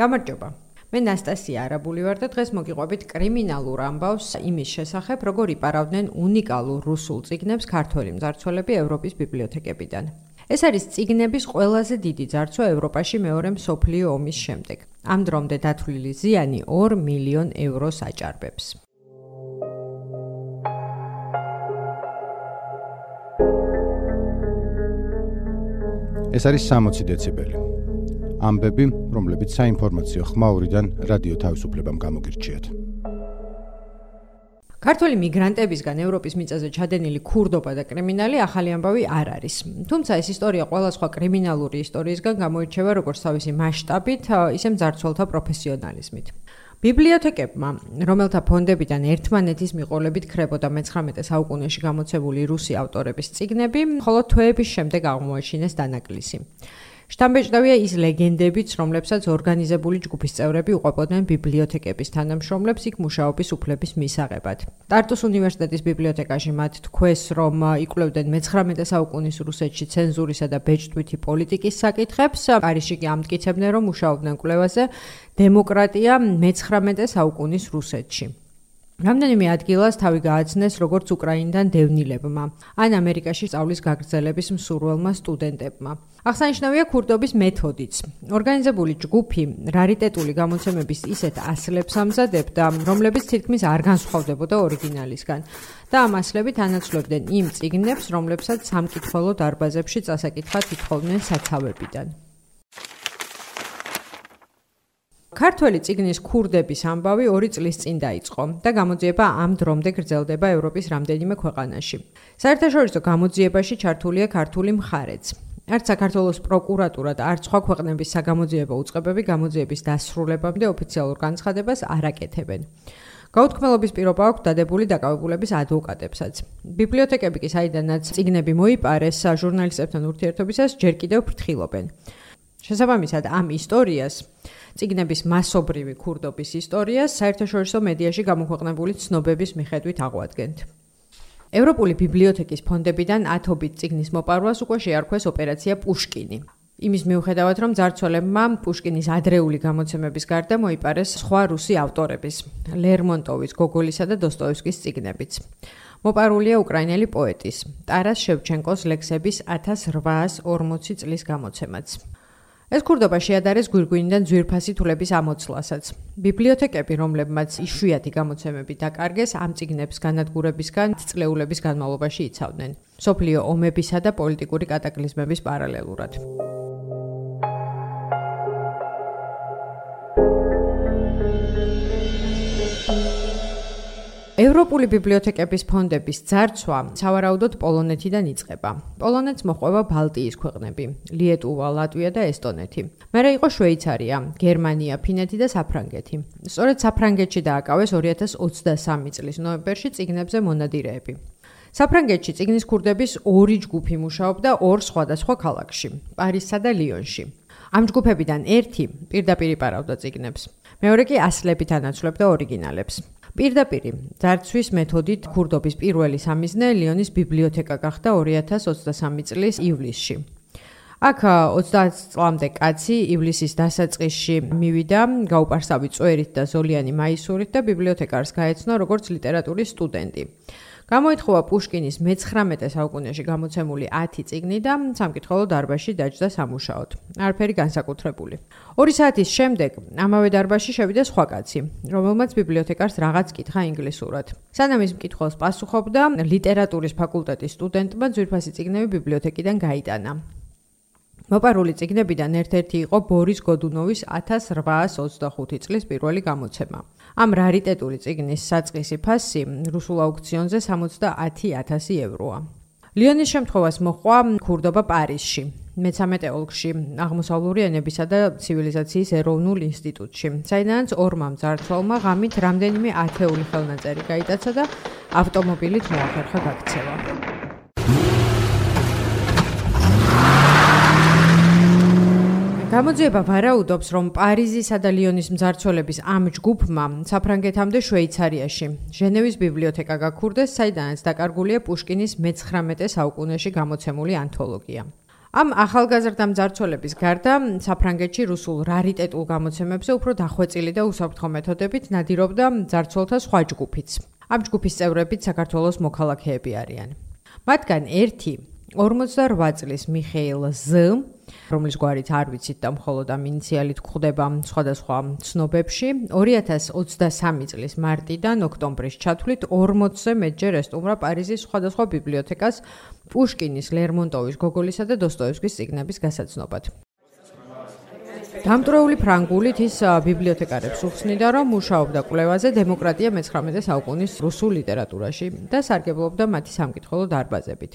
გამარჯობა. მე ნასტასია არაბული ვარ და დღეს მოგიყვებით კრიმინალურ ამბავს იმის შესახებ, როგორ იპარავდნენ უნიკალურ რუსულ წიგნებს ქართველი მძარცველები ევროპის ბიბლიოთეკებიდან. ეს არის წიგნების ყველაზე დიდი ძარცვა ევროპაში მეორე მსოფლიო ომის შემდეგ. ამ დრომდე დათვლილი ზიანი 2 მილიონ ევროს აჭარბებს. ეს არის 60 დეციბელი. ამბები, რომლებიც საინფორმაციო ხმაურიდან რადიო თავისუფლებამ გამოგირჩიათ. ქართველი მიგრანტებისგან ევროპის მიწაზე ჩადენილი ქურდობა და კრიმინალი ახალი ამბავი არ არის. თუმცა ეს ისტორია ყველა სხვა კრიმინალური ისტორიისგან გამოირჩევა როგორც თავისი მასშტაბით, ისე მძარცველთა პროფესიონალიზმით. ბიბლიოთეკებმა, რომელთა ფონდებიდან ერთმანეთის მიყოლებით ხრებოდა მე-19 საუკუნეში გამოცებული რუსი ავტორების წიგნები, ხოლო თვეების შემდეგ აღმოაჩინეს დანაკლისი. შთამბეჭდავია ის ლეგენდებიც, რომლებსაც ორგანიზებული ჯგუფის წევრები უყვებოდნენ ბიბლიოთეკების თანამშრომლებს იქ მუშაობის უფლების მისაღებად. ტარტუს უნივერსიტეტის ბიბლიოთეკაში მათ თქვეს, რომ იკვლევდნენ მე-19 საუკუნის რუსეთში ცენზურისა და ბეჭდვითი პოლიტიკის საკითხებს. პარიზში კი ამტკიცებდნენ, რომ მუშაობდნენ კვლევაზე დემოკრატია მე-19 საუკუნის რუსეთში. რამდენიმე ადგილას თავი გააცნეს როგორც უკრაინიდან დევნილებმა, ან ამერიკაში სწავლის გაგრძელების მსურველმა სტუდენტებმა. აღსანიშნავია ქურდობის მეთოდიც. ორგანიზებული ჯგუფი რარიტეტული გამოცემების ისეთ ასლებს ამზადებდა, რომლებიც თითქმის არ განსხვავდებოდა ორიგინალისგან. და ამ ასლებით ანაცვლებდნენ იმ წიგნებს, რომლებსაც სამკითხველო დარბაზებში წასაკითხად ითხოვდნენ საცავებიდან. ქართველი ციგნის ქურდების ამბავი 2 წლის წინ დაიწყო და გამოძიება ამ დრომდე გრძელდება ევროპის რამდენიმე ქვეყანაში. საერთაშორისო გამოძიებაში ჩართულია ქართული მხარეც. არც საქართველოს პროკურატურა და არც სხვა ქვეყნების საგამოძიებო უწყებები გამოძიების დასრულებამდე ოფიციალურ განცხადებას არ აკეთებენ. გაუთქმელობის პირობა აქვს დადებული დაკავებულების ადვოკატებსაც. ბიბლიოთეკები კი საიდანაც ციგნები მოიპარეს ჟურნალისტებთან ურთიერთობისას ჯერ კიდევ ფრთხილობენ. შესაბამისად ამ ისტორიას ციგნების მასობრივი ქურდობის ისტორიას საერთაშორისო მედიაში გამოქვეყნებული ცნობების მიხედვით აღვადგენთ. ევროპული ბიბლიოთეკის ფონდებიდან ათობით ციგნის მოპარვას უკვე შეარქვეს ოპერაცია პუშკინი. იმის მიუხედავად, რომ ძარცველებმა პუშკინის ადრეული გამოცემების გარდა მოიპარეს სხვა რუსი ავტორების, ლერმონტოვის, გოგოლისა და დოსტოევსკის ციგნებიც. მოპარულია უკრაინელი პოეტის, ტარას შევჩენკოს ლექსების 1840 წლის გამოცემაც. ეს ქურდობა შეადარეს გვირგვინიდან ძვირფასი თულების ამოცლასაც. ბიბლიოთეკები, რომლებმაც იშვიათი გამოცემები დაკარგეს, ამ ციგნებს განადგურებისგან წლეულების განმავლობაში იცავდნენ. სოფლიო ომებისა და პოლიტიკური კატაკლიზმების პარალელურად. ევროპული ბიბლიოთეკების ფონდების ძარცვა სავარაუდოდ პოლონეთიდან იწყება. პოლონეთს მოყვება ბალტიის ქვეყნები: ლიეტუვა, ლატვია და ესტონეთი. მერე იყო შვეიცარია, გერმანია, ფინეთი და საფრანგეთი. სწორედ საფრანგეთში დააკავეს 2023 წლის ნოემბერში ციგნებზე მონადირეები. საფრანგეთში ციგნის ქურდების ორი ჯგუფი მუშაობდა ორ სხვადასხვა ქალაქში: პარიზსა და ლიონში. ამ ჯგუფებიდან ერთი პირდაპირ იპარავდა ციგნებს. მეორე კი ასლებით ანაცვლებდა ორიგინალებს. პირდაპირ ძარცვის მეთოდით ქურდობის პირველი სამიზნე ლიონის ბიბლიოთეკა გახდა 2023 წლის ივლისში. აქ 30 წლამდე კაცი ივლისის დასაწყისში მივიდა გაუპარსავი წვერით და ზოლიანი მაისურით და ბიბლიოთეკარს გაეცნო როგორც ლიტერატურის სტუდენტი. გამოითხოვა პუშკინის მე-19 საუკუნეში გამოცემული 10 წიგნი და სამკითხველო დარბაზში დაჯდა სამუშაოდ. არაფერი განსაკუთრებული. 2 საათის შემდეგ ამავე დარბაზში შევიდა სხვა კაცი, რომელმაც ბიბლიოთეკარს რაღაც კითხა ინგლისურად. სანამ ის მკითხველს პასუხობდა, ლიტერატურის ფაკულტეტის სტუდენტმა ძვირფასი წიგნები ბიბლიოთეკიდან გაიტანა. მოპარული ციგნებიდან ერთ-ერთი იყო ბორის გოდუნოვის 1825 წლის პირველი გამოცემა. ამ რარიტეტული ციგნის საწყისი ფასი რუსულ აუქციონზე 70000 ევროა. ლიონის შემთხვევას მოყვა ქურდობა პარიზში, მე-13 ოლქში, აღმოსავლური ენებისა და ცივილიზაციის ეროვნულ ინსტიტუტში. საიდანაც ორმა მძარცველმა ღამით რამდენიმე ათეული ხელნაწერი გაიტაცა და ავტომობილით მოახერხა გაქცევა. გამოძიება ვარაუდობს, რომ პარიზისა და ლიონის მძარცველების ამ ჯგუფმა საფრანგეთამდე შვეიცარიაში ჟენევის ბიბლიოთეკა გაქურდეს, საიდანაც დაკარგულია პუშკინის მე-19 საუკუნეში გამოცემული ანთოლოგია. ამ ახალგაზრდა მძარცველების გარდა საფრანგეთში რუსულ რარიტეტულ გამოცემებზე უფრო დახვეწილი და უსაფრთხო მეთოდებით ნადირობდა მძარცველთა სხვა ჯგუფიც. ამ ჯგუფის წევრებიც საქართველოს მოქალაქეები არიან. მათგან ერთი 48 წლის მიხეილ ზ, რომლის გვარით არ ვიცით და მხოლოდ ამ ინიციალით გვხვდება სხვადასხვა ცნობებში, 2023 წლის მარტიდან ოქტომბრის ჩათვლით 40-ზე მეტჯერ ესტუმრა პარიზის სხვადასხვა ბიბლიოთეკას პუშკინის, ლერმონტოვის, გოგოლისა და დოსტოევსკის წიგნების გასაცნობად. დამტრეული ფრანგულით ის ბიბლიოთეკარებს უხსნიდა, რომ მუშაობდა კვლევაზე დემოკრატია მე-19 საუკუნის რუსულ ლიტერატურაში და სარგებლობდა მათი სამკითხველო დარბაზებით.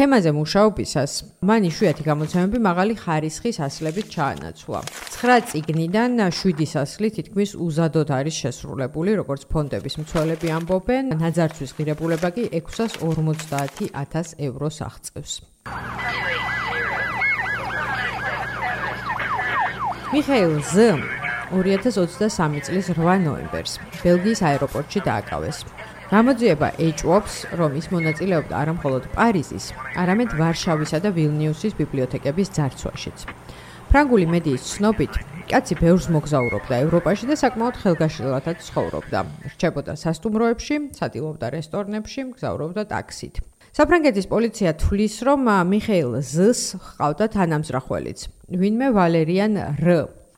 თემაზე მუშაობისას მან იშვიათი გამოცემები მაღალი ხარისხის ასლებით ჩაანაცვლა. 9 წიგნიდან 7 ასლი თითქმის უზადოდ არის შესრულებული, როგორც ფონდების მცველები ამბობენ, ნაძარცვის ღირებულება კი 650000 ევროს აღწევს. მიხეილ ზ 2023 წლის 8 ნოემბერს ბელგიის აეროპორტში დააკავეს. გამოძიება ეჭვობს, რომ ის მონაწილეობდა არა მხოლოდ პარიზის, არამედ ვარშავისა და ვილნიუსის ბიბლიოთეკების ძარცვაშიც. ფრანგული მედიის ცნობით, კაცი ბევრს მოგზაურობდა ევროპაში და საკმაოდ ხელგაშლილადაც ცხოვრობდა. რჩებოდა სასტუმროებში, სატილობდა რესტორნებში, მგზავრობდა ტაქსით. საფრანგეთის პოლიცია თვლის, რომ მიხეილ ზს ჰყავდა თანამზრახველიც, ვინმე ვალერიან რ.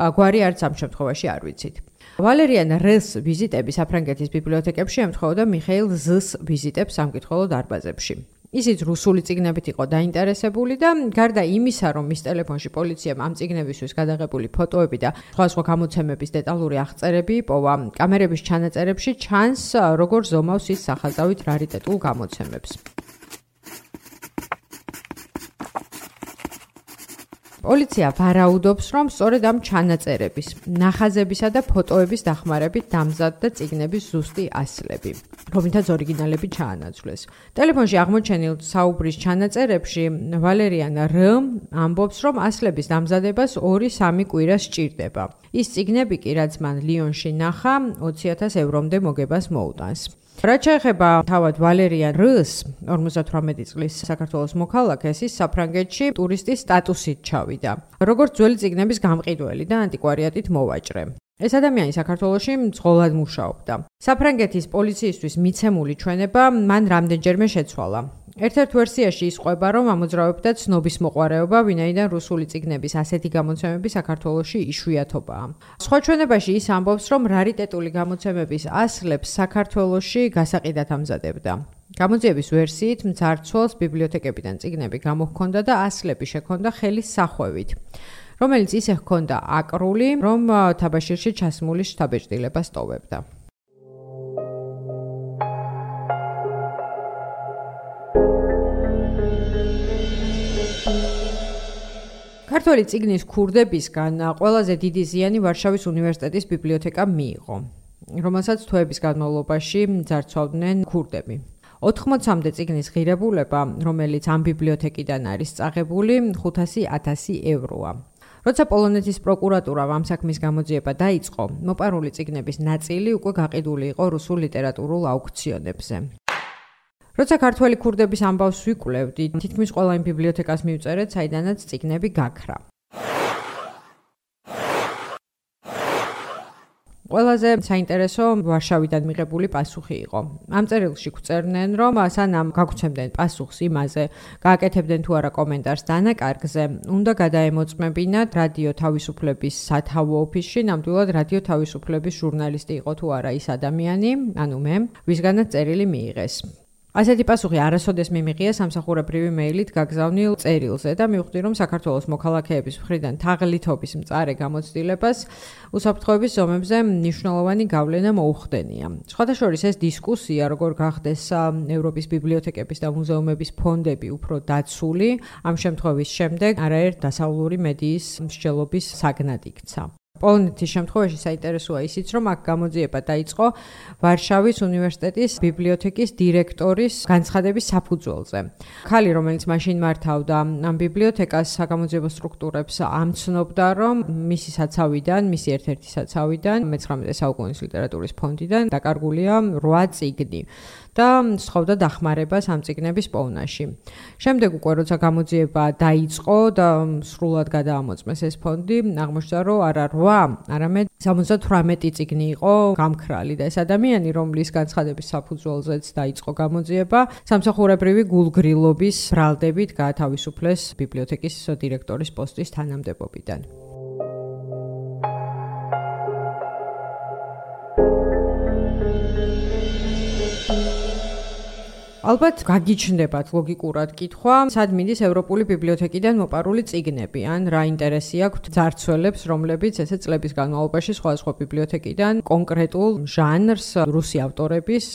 გვარი არც ამ შემთხვევაში არ ვიცით. ვალერიან რეს ვიზიტები საფრანგეთის ბიბლიოთეკებში ემთხოვდა მიხეილ ზს ვიზიტებს სამკითხველო დარბაზებში. ისიც რუსული წიგნებით იყო დაინტერესებული და გარდა იმისა, რომ მის ტელეფონში პოლიციამ ამ წიგნებისთვის გადაღებული ფოტოები და სხვა სხვა გამოცემების დეტალური აღწერები იპოვა, კამერების ჩანაწერებში ჩანს, როგორ ზომავს ის სახელწავით რარიტეტულ გამოცემებს. პოლიცია ვარაუდობს, რომ სწორედ ამ ჩანაწერების, ნახაზებისა და ფოტოების დახმარებით დამზადდა ციგნების ზუსტი ასლები, რომლითაც ორიგინალები ჩაანაცვლეს. ტელეფონში აღმოჩენილ საუბრის ჩანაწერებში ვალერიან რ ამბობს, რომ ასლების დამზადებას 2-3 კვირა სჭირდება. ის ციგნები კი, რაც მან ლიონში ნახა, 20000 ევრომდე მოგებას მოუტანს. რაც შეეხება თავად ვალერიან რს 58 წლის საქართველოს მოქალაქეს ის საფრანგეთში ტურისტის სტატუსით ჩავიდა როგორც ძველი ციგნების გამყიდველი და ანტიკვარიატით მოვაჭრე ეს ადამიანი საქართველოში მძღოლად მუშაობდა. საფრანგეთის პოლიციისთვის მიცემული ჩვენება მან რამდენჯერმე შეცვალა. ერთ-ერთ ვერსიაში ისყვება, რომ ამოძრავებდა ცნობის მოყარეობა, ვინაიდან რუსული ციგნების ასეთი გამოცემები საქართველოში იშვიათობაა. სხვა ჩვენებაში ის ამბობს, რომ რარიტეტული გამოცემების ასლებს საქართველოში გასაყიდად ამზადებდა. გამოძიების ვერსიით მძარცველს ბიბლიოთეკებიდან ციგნები გამოჰქონდა და ასლები შექონდა ხელის სახვევით. რომელიც ისე ჰქონდა აკრული, რომ თაბაშირში ჩასმული შტაბეჭდილება სტოვებდა. ქართული ციგნის ქურდებისგან ყველაზე დიდი ზიანი ვარშავის უნივერსიტეტის ბიბლიოთეკამ მიიღო, რომელსაც თვეების განმავლობაში ძარცვავდნენ ქურდები. 80-მდე ციგნის ღირებულება, რომელიც ამ ბიბლიოთეკიდან არის წაღებული, 500.000 ევროა. როცა პოლონეთის პროკურატურამ ამ საქმის გამოძიება დაიწყო, მოპარული ციგნების ნაწილი უკვე გაყიდული იყო რუსულ ლიტერატურულ აუქციონებზე. როცა ქართველი ქურდების ამბავს ვიკვლევდი, თითქმის ყველა იმ ბიბლიოთეკას მივწერეთ, საიდანაც ციგნები გაქრა. ყველაზე საინტერესო ვარშავიდან მიღებული პასუხი იყო. ამ წერილში გვწერდნენ, რომ სანამ გაგცემდნენ პასუხს იმაზე, გააკეთებდნენ თუ არა კომენტარს დანაკარგზე, უნდა გადაემოწმებინათ რადიო თავისუფლების სათავო ოფისში, ნამდვილად რადიო თავისუფლების ჟურნალისტი იყო თუ არა ის ადამიანი, ანუ მე, ვისგანაც წერილი მიიღეს. ასეთი პასუხი არასოდეს მიმიღია სამსახურებრივი მეილით გაგზავნილ წერილზე და მივხვდი რომ საქართველოს მოქალაქეების მხრიდან თაღლითობის მწარე გამოცდილებას უსაფრთხოების ზომებზე მნიშვნელოვანი გავლენა მოუხდენია. სხვადასხვა ეს დისკუსია როგორ გახდეს ევროპის ბიბლიოთეკების და მუზეუმების ფონდები უფრო დაცული ამ შემთხვევის შემდეგ არაერთ დასავლური მედიის მსჯელობის საგნად იქცა. პოლონეთის შემთხვევაში საინტერესოა ისიც, რომ აქ გამოძიება დაიწყო ვარშავის უნივერსიტეტის ბიბლიოთეკის დირექტორის განცხადების საფუძველზე. ქალი, რომელიც მაშინ მართავდა ამ ბიბლიოთეკას საგამოძიებო სტრუქტურებს, ამცნობდა, რომ მისი საცავიდან, მისი ერთ-ერთი საცავიდან, მე-19 საუკუნის ლიტერატურის ფონდიდან დაკარგულია 8 წიგნი. და სხოვდა დახმარებას ამ ციგნების პოვნაში. შემდეგ უკვე როცა გამოძიება დაიწყო და სრულად გადაამოწმეს ეს ფონდი, აღმოჩნდა რომ არა 8, არამედ 78 ციგნი იყო გამქრალი და ეს ადამიანი, რომლის განცხადების საფუძველზეც დაიწყო გამოძიება, სამსახურებრივი გულგრილობის ბრალდებით გაათავისუფლეს ბიბლიოთეკის დირექტორის პოსტის თანამდებობიდან. ალბათ გაგიჩნდებათ ლოგიკურად კითხვა, სად მიდის ევროპული ბიბლიოთეკიდან მოპარული წიგნები, ან რა ინტერესი აქვს ძარცველებს, რომლებიც ესე წლების განმავლობაში სხვადასხვა ბიბლიოთეკიდან კონკრეტულ ჟანრს რუსი ავტორების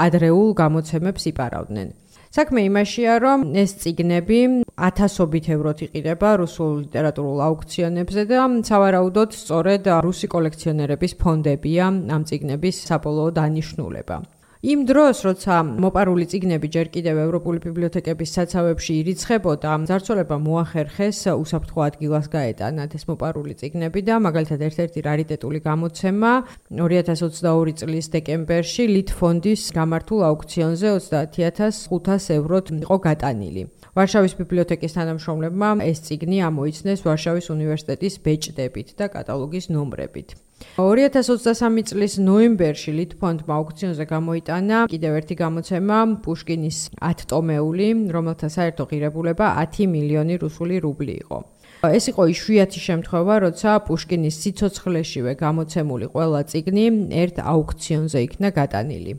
ადრეულ გამოცემებს იპარავდნენ. საქმე იმაშია, რომ ეს წიგნები ათასობით ევროთ იყიდება რუსულ ლიტერატურულ აუქციონებზე და სავარაუდოდ სწორედ რუსი კოლექციონერების ფონდებია ამ წიგნების საბოლოო დანიშნულება. იმ დროს, როცა მოპარული ციგნები ჯერ კიდევ ევროპული ბიბლიოთეკების საცავებში ირიცხებოდა, ძარცველება მოახერხეს უსაფრთხო ადგილას გაეტანათ ეს მოპარული ციგნები და მაგალითად ერთ-ერთი რარიტეტული გამოცემა 2022 წლის დეკემბერში ლიტფონდის გამართულ აუქციონზე 30500 ევროთ იყო გატანილი. ვარშავის ბიბლიოთეკის თანამშრომლებმა ეს ციგნი ამოიცნეს ვარშავის უნივერსიტეტის ბეჭდებით და კატალოგის ნომრებით. 2023 წლის ნოემბერში ლიტფონდმა აუქციონზე გამოიტანა კიდევ ერთი გამოცემა პუშკინის 10 ტომეული, რომელთა საერთო ღირებულება 10 მილიონი რუსული რუბლი იყო. ეს იყო იშვიათი შემთხვევა, როცა პუშკინის სიცოცხლეშივე გამოცემული ყველა წიგნი ერთ აუქციონზე იქნა გატანილი.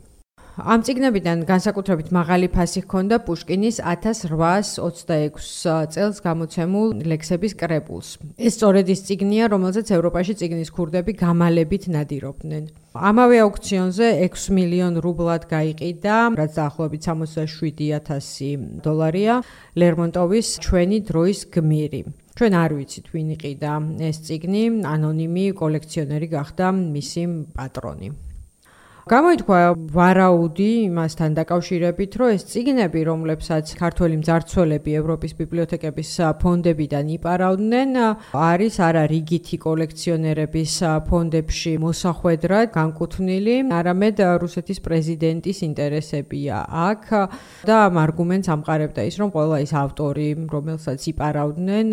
ამ ციგნებიდან განსაკუთრებით მაღალი ფასი ჰქონდა პუშკინის 1826 წელს გამოცემულ ლექსების კრებულს. ეს სწორედ ის ციგნია, რომელზეც ევროპაში ციგნის ქურდები გამალებით ნადირობდნენ. ამავე აუქციონზე 6 მილიონ რუბლად გაიყიდა, რაც დაახლოებით 67000 დოლარია, ლერმონტოვის ჩვენი დროის გმირი. ჩვენ არ ვიცით ვინ იყიდა ეს ციგნი, ანონიმი კოლექციონერი გახდა მისი პატრონი. გამოითქვა ვარაუდი იმასთან დაკავშირებით, რომ ეს ციგნები, რომლებსაც ქართველი მძარცველები ევროპის ბიბლიოთეკების ფონდებიდან იპარავდნენ, არის არა რიგითი კოლექციონერების ფონდებში მოსახვედრად განკუთვნილი, არამედ რუსეთის პრეზიდენტის ინტერესებია აქ. და ამ არგუმენტს ამყარებდა ის, რომ ყველა ის ავტორი, რომელსაც იპარავდნენ,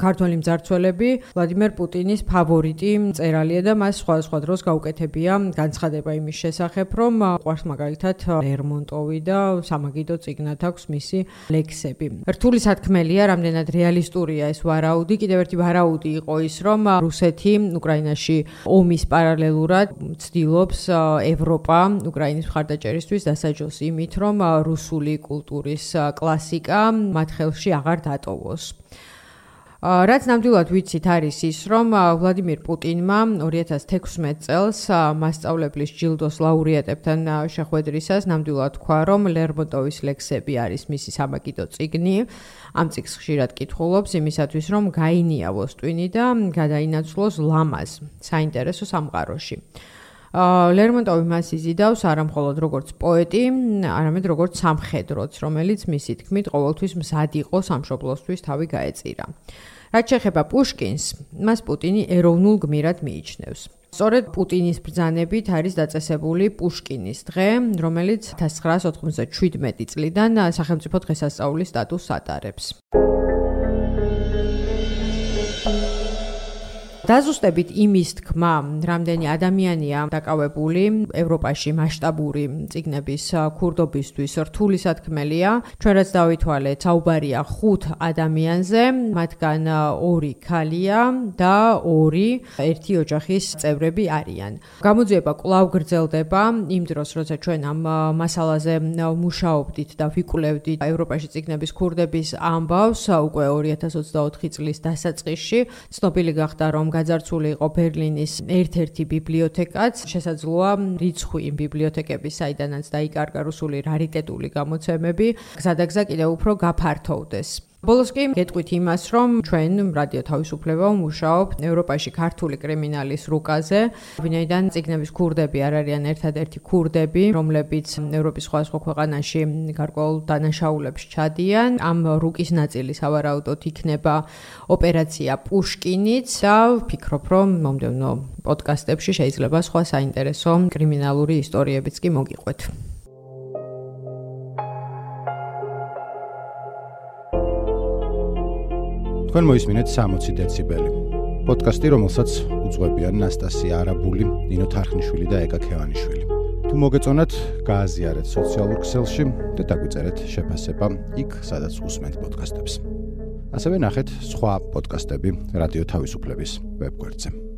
ქართველი მძარცველები ვლადიმერ პუტინის ფავორიტი მწერალია და მას სხვადასხვა დროს გაუკეთებია განცხადება იმის შესახებ, რომ ყვარს მაგალითად ლერმონტოვი და სამაგიდო ციგნად აქვს მისი ლექსები. რთული სათქმელია, რამდენად რეალისტურია ეს ვარაუდი. კიდევ ერთი ვარაუდი იყო ის, რომ რუსეთი უკრაინაში ომის პარალელურად ცდილობს ევროპა უკრაინის მხარდაჭერისთვის დასაჯოს იმით, რომ რუსული კულტურის კლასიკა მათ ხელში აღარ დატოვოს. რაც ნამდვილად ვიცით არის ის, რომ ვლადიმირ პუტინმა 2016 წელს მასწავლებლის ჯილდოს ლაურეატებთან შეხვედრისას ნამდვილად თქვა, რომ ლერმონტოვის ლექსები არის მისი სამაგიდო წიგნი. ამ წიგნს ხშირად კითხულობს იმისათვის, რომ გაინიავოს ტვინი და გადაინაცვლოს ლამაზ, საინტერესო სამყაროში. ლერმონტოვი მას იზიდავს არა მხოლოდ როგორც პოეტი, არამედ როგორც სამხედროც, რომელიც მისი თქმით ყოველთვის მზად იყო სამშობლოსთვის თავი გაეწირა. რაც შეეხება პუშკინს, მას პუტინი ეროვნულ გმირად მიიჩნევს. სწორედ პუტინის ბრძანებით არის დაწესებული პუშკინის დღე, რომელიც 1997 წლიდან სახელმწიფო დღესასწაულის სტატუსს ატარებს. დაზუსტებით იმის თქმა, რამდენი ადამიანია დაკავებული ევროპაში მასშტაბური ციგნების ქურდობისთვის რთული სათქმელია. ჩვენ რაც დავითვალეთ, საუბარია 5 ადამიანზე, მათგან 2 ქალია და 2 ერთი ოჯახის წევრები არიან. გამოძიება კვლავ გრძელდება იმ დროს, როცა ჩვენ ამ მასალაზე მუშაობდით და ვიკვლევდით ევროპაში ციგნების ქურდების ამბავს უკვე 2024 წლის დასაწყისში. ცნობილი გახდა, რომ გაძარცული იყო ბერლინის ერთ-ერთი ბიბლიოთეკაც, შესაძლოა რიცხვი იმ ბიბლიოთეკების, საიდანაც დაიკარგა რუსული რარიტეტული გამოცემები, გზადაგზა კიდევ უფრო გაფართოვდეს. ბოლოს კი გეტყვით იმას, რომ ჩვენ რადიო თავისუფლება მუშაობ ევროპაში ქართული კრიმინალის რუკაზე, ვინაიდან ციგნების ქურდები არ არიან ერთადერთი ქურდები, რომლებიც ევროპის სხვადასხვა ქვეყანაში გარკვეულ დანაშაულებს ჩადიან. ამ რუკის ნაწილი სავარაუდოდ იქნება ოპერაცია პუშკინიც და ვფიქრობ, რომ მომდევნო პოდკასტებში შეიძლება სხვა საინტერესო კრიმინალური ისტორიებიც კი მოგიყვეთ. თქვენ მოისმინეთ 60 დეციბელი. პოდკასტი, რომელსაც უძღვებიან ნასტასია არაბული, ნინო თარხნიშვილი და ეკა ქევანიშვილი. თუ მოგეწონათ, გააზიარეთ სოციალურ ქსელში და დაგვიწერეთ შეფასება იქ, სადაც უსმენთ პოდკასტებს. ასევე ნახეთ სხვა პოდკასტები რადიო თავისუფლების ვებგვერდზე.